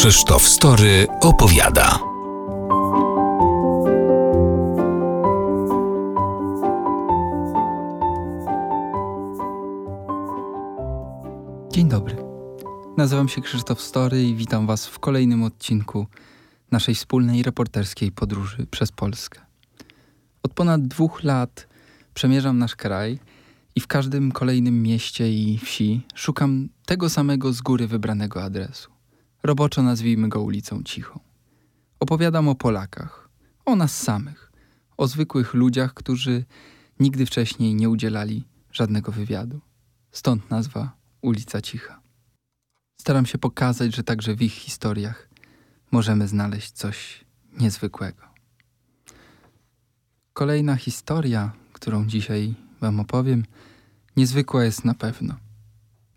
Krzysztof Story opowiada. Dzień dobry. Nazywam się Krzysztof Story i witam Was w kolejnym odcinku naszej wspólnej reporterskiej podróży przez Polskę. Od ponad dwóch lat przemierzam nasz kraj i w każdym kolejnym mieście i wsi szukam tego samego z góry wybranego adresu. Roboczo nazwijmy go ulicą Cichą. Opowiadam o Polakach, o nas samych, o zwykłych ludziach, którzy nigdy wcześniej nie udzielali żadnego wywiadu. Stąd nazwa Ulica Cicha. Staram się pokazać, że także w ich historiach możemy znaleźć coś niezwykłego. Kolejna historia, którą dzisiaj Wam opowiem, niezwykła jest na pewno.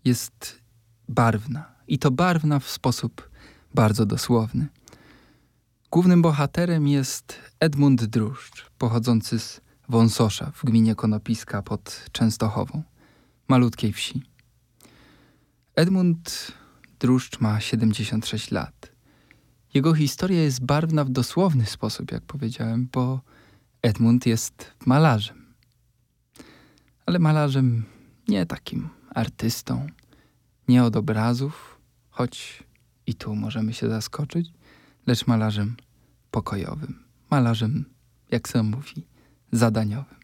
Jest barwna i to barwna w sposób bardzo dosłowny. Głównym bohaterem jest Edmund Druszcz, pochodzący z Wąsosza w gminie Konopiska pod Częstochową, malutkiej wsi. Edmund Druszcz ma 76 lat. Jego historia jest barwna w dosłowny sposób, jak powiedziałem, bo Edmund jest malarzem. Ale malarzem nie takim artystą, nie od obrazów, choć i tu możemy się zaskoczyć, lecz malarzem pokojowym, malarzem, jak sam mówi, zadaniowym.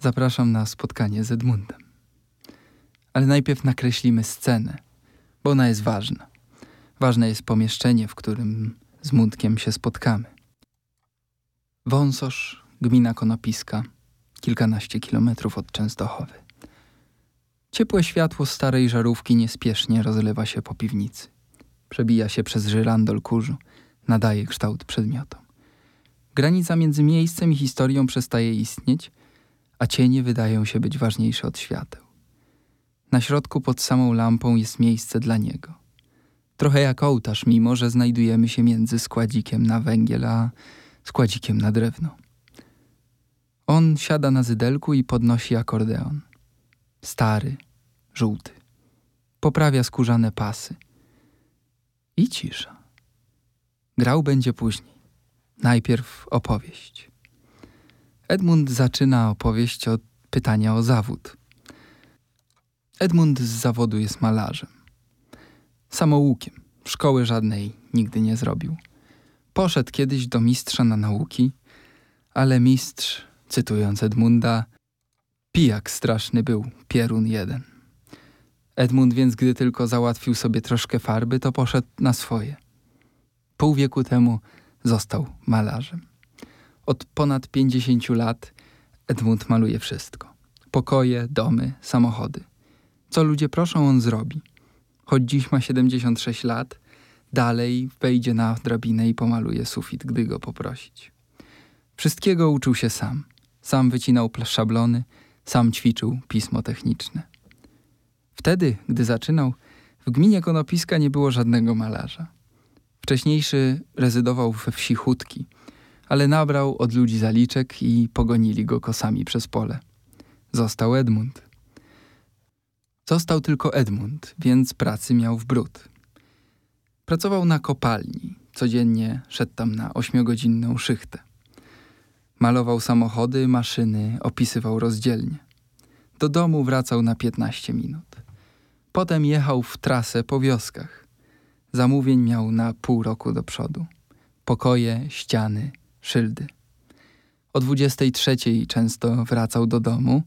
Zapraszam na spotkanie z Edmundem. Ale najpierw nakreślimy scenę, bo ona jest ważna. Ważne jest pomieszczenie, w którym z Mundkiem się spotkamy. Wąsosz, gmina Konopiska, kilkanaście kilometrów od Częstochowy. Ciepłe światło starej żarówki niespiesznie rozlewa się po piwnicy. Przebija się przez żyrandol kurzu, nadaje kształt przedmiotom. Granica między miejscem i historią przestaje istnieć, a cienie wydają się być ważniejsze od świateł. Na środku pod samą lampą jest miejsce dla niego. Trochę jak ołtarz, mimo że znajdujemy się między składzikiem na węgiel a składzikiem na drewno. On siada na zydelku i podnosi akordeon. Stary, żółty. Poprawia skórzane pasy. I cisza. Grał będzie później. Najpierw opowieść. Edmund zaczyna opowieść od pytania o zawód. Edmund z zawodu jest malarzem. Samoukiem. Szkoły żadnej nigdy nie zrobił. Poszedł kiedyś do mistrza na nauki, ale mistrz, cytując Edmunda, Pijak straszny był, pierun jeden. Edmund więc, gdy tylko załatwił sobie troszkę farby, to poszedł na swoje. Pół wieku temu został malarzem. Od ponad pięćdziesięciu lat Edmund maluje wszystko. Pokoje, domy, samochody. Co ludzie proszą, on zrobi. Choć dziś ma 76 lat, dalej wejdzie na drabinę i pomaluje sufit, gdy go poprosić. Wszystkiego uczył się sam. Sam wycinał szablony, sam ćwiczył pismo techniczne. Wtedy, gdy zaczynał, w gminie Konopiska nie było żadnego malarza. Wcześniejszy rezydował we wsi Chutki, ale nabrał od ludzi zaliczek i pogonili go kosami przez pole. Został Edmund. Został tylko Edmund, więc pracy miał w brud. Pracował na kopalni. Codziennie szedł tam na ośmiogodzinną szychtę. Malował samochody, maszyny, opisywał rozdzielnie. Do domu wracał na 15 minut. Potem jechał w trasę po wioskach. Zamówień miał na pół roku do przodu. Pokoje, ściany, szyldy. O 23 często wracał do domu,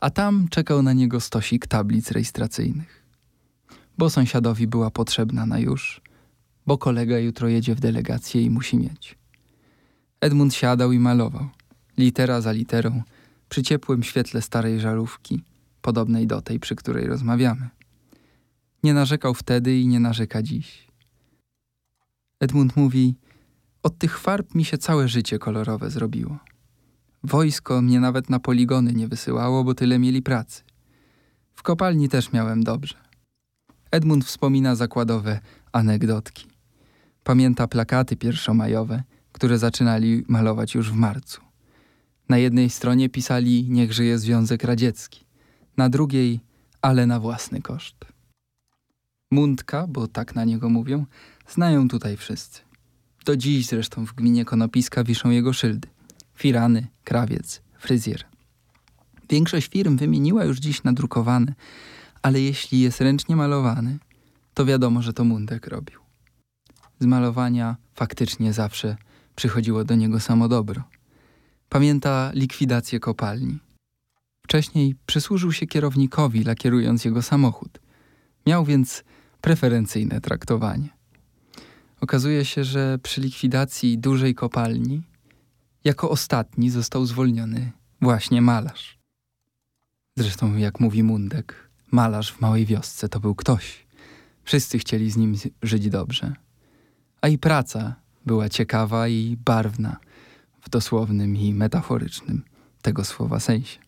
a tam czekał na niego stosik tablic rejestracyjnych. Bo sąsiadowi była potrzebna na już, bo kolega jutro jedzie w delegację i musi mieć. Edmund siadał i malował, litera za literą, przy ciepłym świetle starej żarówki, podobnej do tej, przy której rozmawiamy. Nie narzekał wtedy i nie narzeka dziś. Edmund mówi: Od tych farb mi się całe życie kolorowe zrobiło. Wojsko mnie nawet na poligony nie wysyłało, bo tyle mieli pracy. W kopalni też miałem dobrze. Edmund wspomina zakładowe anegdotki. Pamięta plakaty pierwszomajowe, które zaczynali malować już w marcu. Na jednej stronie pisali Niech żyje Związek Radziecki, na drugiej ale na własny koszt. Mundka, bo tak na niego mówią, znają tutaj wszyscy. Do dziś zresztą w gminie Konopiska wiszą jego szyldy. Firany, krawiec, fryzjer. Większość firm wymieniła już dziś nadrukowane, ale jeśli jest ręcznie malowany, to wiadomo, że to Mundek robił. Z malowania faktycznie zawsze przychodziło do niego samo dobro. Pamięta likwidację kopalni. Wcześniej przysłużył się kierownikowi, lakierując jego samochód. Miał więc preferencyjne traktowanie. Okazuje się, że przy likwidacji dużej kopalni jako ostatni został zwolniony właśnie malarz. Zresztą, jak mówi Mundek, malarz w małej wiosce to był ktoś. Wszyscy chcieli z nim żyć dobrze. A i praca była ciekawa i barwna w dosłownym i metaforycznym tego słowa sensie.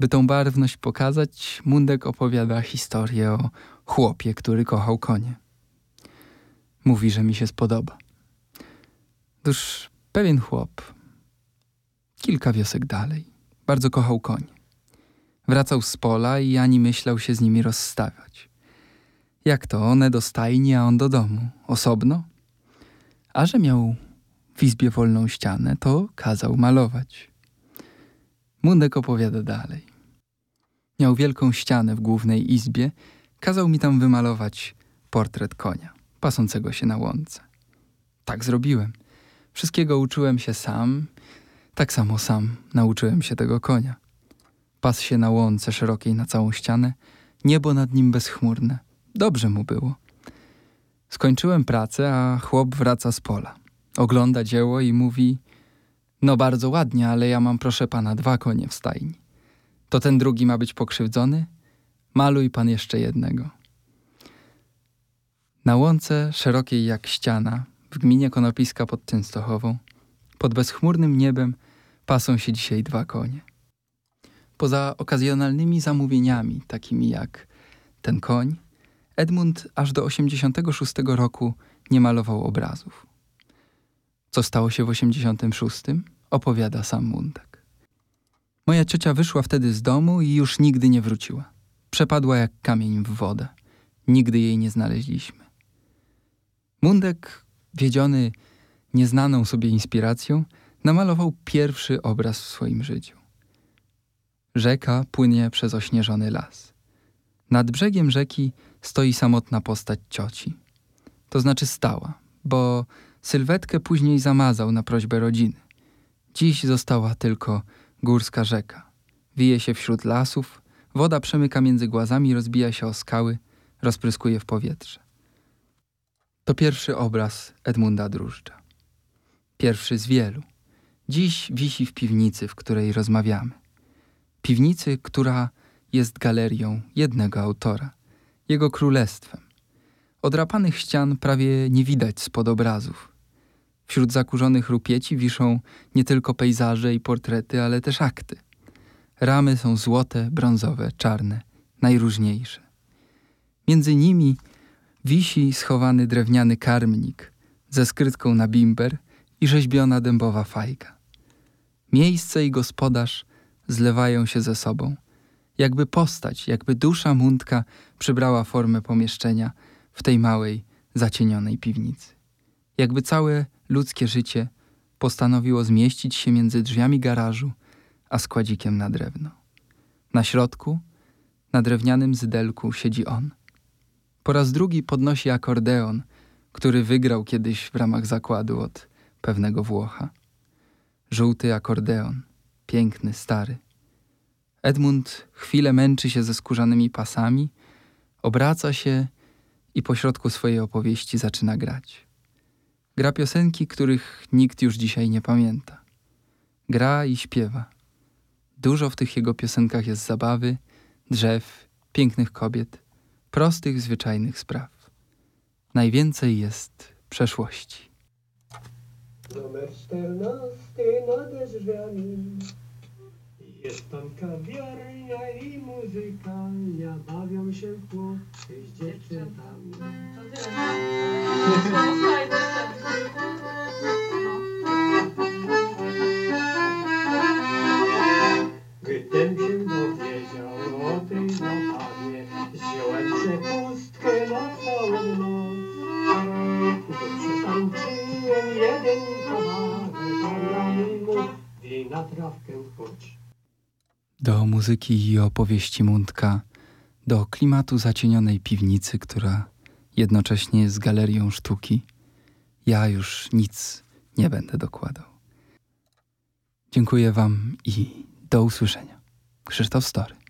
By tą barwność pokazać, Mundek opowiada historię o chłopie, który kochał konie. Mówi, że mi się spodoba. Otóż pewien chłop, kilka wiosek dalej, bardzo kochał konie. Wracał z pola i ani myślał się z nimi rozstawiać. Jak to one do stajni, a on do domu, osobno? A że miał w izbie wolną ścianę, to kazał malować. Mundek opowiada dalej. Miał wielką ścianę w głównej izbie, kazał mi tam wymalować portret konia, pasącego się na łące. Tak zrobiłem. Wszystkiego uczyłem się sam, tak samo sam nauczyłem się tego konia. Pas się na łące szerokiej na całą ścianę, niebo nad nim bezchmurne. Dobrze mu było. Skończyłem pracę, a chłop wraca z pola. Ogląda dzieło i mówi: No, bardzo ładnie, ale ja mam, proszę pana, dwa konie w stajni. To ten drugi ma być pokrzywdzony? Maluj pan jeszcze jednego. Na łące szerokiej jak ściana, w gminie Konopiska pod Częstochową, pod bezchmurnym niebem pasą się dzisiaj dwa konie. Poza okazjonalnymi zamówieniami, takimi jak ten koń, Edmund aż do 86 roku nie malował obrazów. Co stało się w 86? Opowiada sam Mundek. Moja ciocia wyszła wtedy z domu i już nigdy nie wróciła. Przepadła jak kamień w wodę. Nigdy jej nie znaleźliśmy. Mundek, wiedziony nieznaną sobie inspiracją, namalował pierwszy obraz w swoim życiu. Rzeka płynie przez ośnieżony las. Nad brzegiem rzeki stoi samotna postać cioci. To znaczy stała, bo sylwetkę później zamazał na prośbę rodziny. Dziś została tylko górska rzeka. Wije się wśród lasów, woda przemyka między głazami, rozbija się o skały, rozpryskuje w powietrze. To pierwszy obraz Edmunda Drużdża. Pierwszy z wielu. Dziś wisi w piwnicy, w której rozmawiamy. Piwnicy, która jest galerią jednego autora, jego królestwem. Odrapanych ścian prawie nie widać spod obrazów. Wśród zakurzonych rupieci wiszą nie tylko pejzaże i portrety, ale też akty. Ramy są złote, brązowe, czarne, najróżniejsze. Między nimi wisi schowany drewniany karmnik ze skrytką na bimber i rzeźbiona dębowa fajka. Miejsce i gospodarz zlewają się ze sobą. Jakby postać, jakby dusza Mundka przybrała formę pomieszczenia w tej małej, zacienionej piwnicy. Jakby całe ludzkie życie postanowiło zmieścić się między drzwiami garażu a składzikiem na drewno. Na środku, na drewnianym zydelku siedzi on. Po raz drugi podnosi akordeon, który wygrał kiedyś w ramach zakładu od pewnego Włocha. Żółty akordeon, piękny, stary. Edmund chwilę męczy się ze skórzanymi pasami, obraca się i pośrodku swojej opowieści zaczyna grać. Gra piosenki, których nikt już dzisiaj nie pamięta. Gra i śpiewa. Dużo w tych jego piosenkach jest zabawy, drzew, pięknych kobiet, prostych, zwyczajnych spraw. Najwięcej jest przeszłości. Numer 14 nade drzwiami Jest tam kawiarnia i muzykalnia Bawią się chłopcy z dziewczętami na trawkę chodź. Do muzyki i opowieści Mundka, do klimatu zacienionej piwnicy, która jednocześnie jest galerią sztuki, ja już nic nie będę dokładał. Dziękuję Wam i do usłyszenia. Krzysztof Story.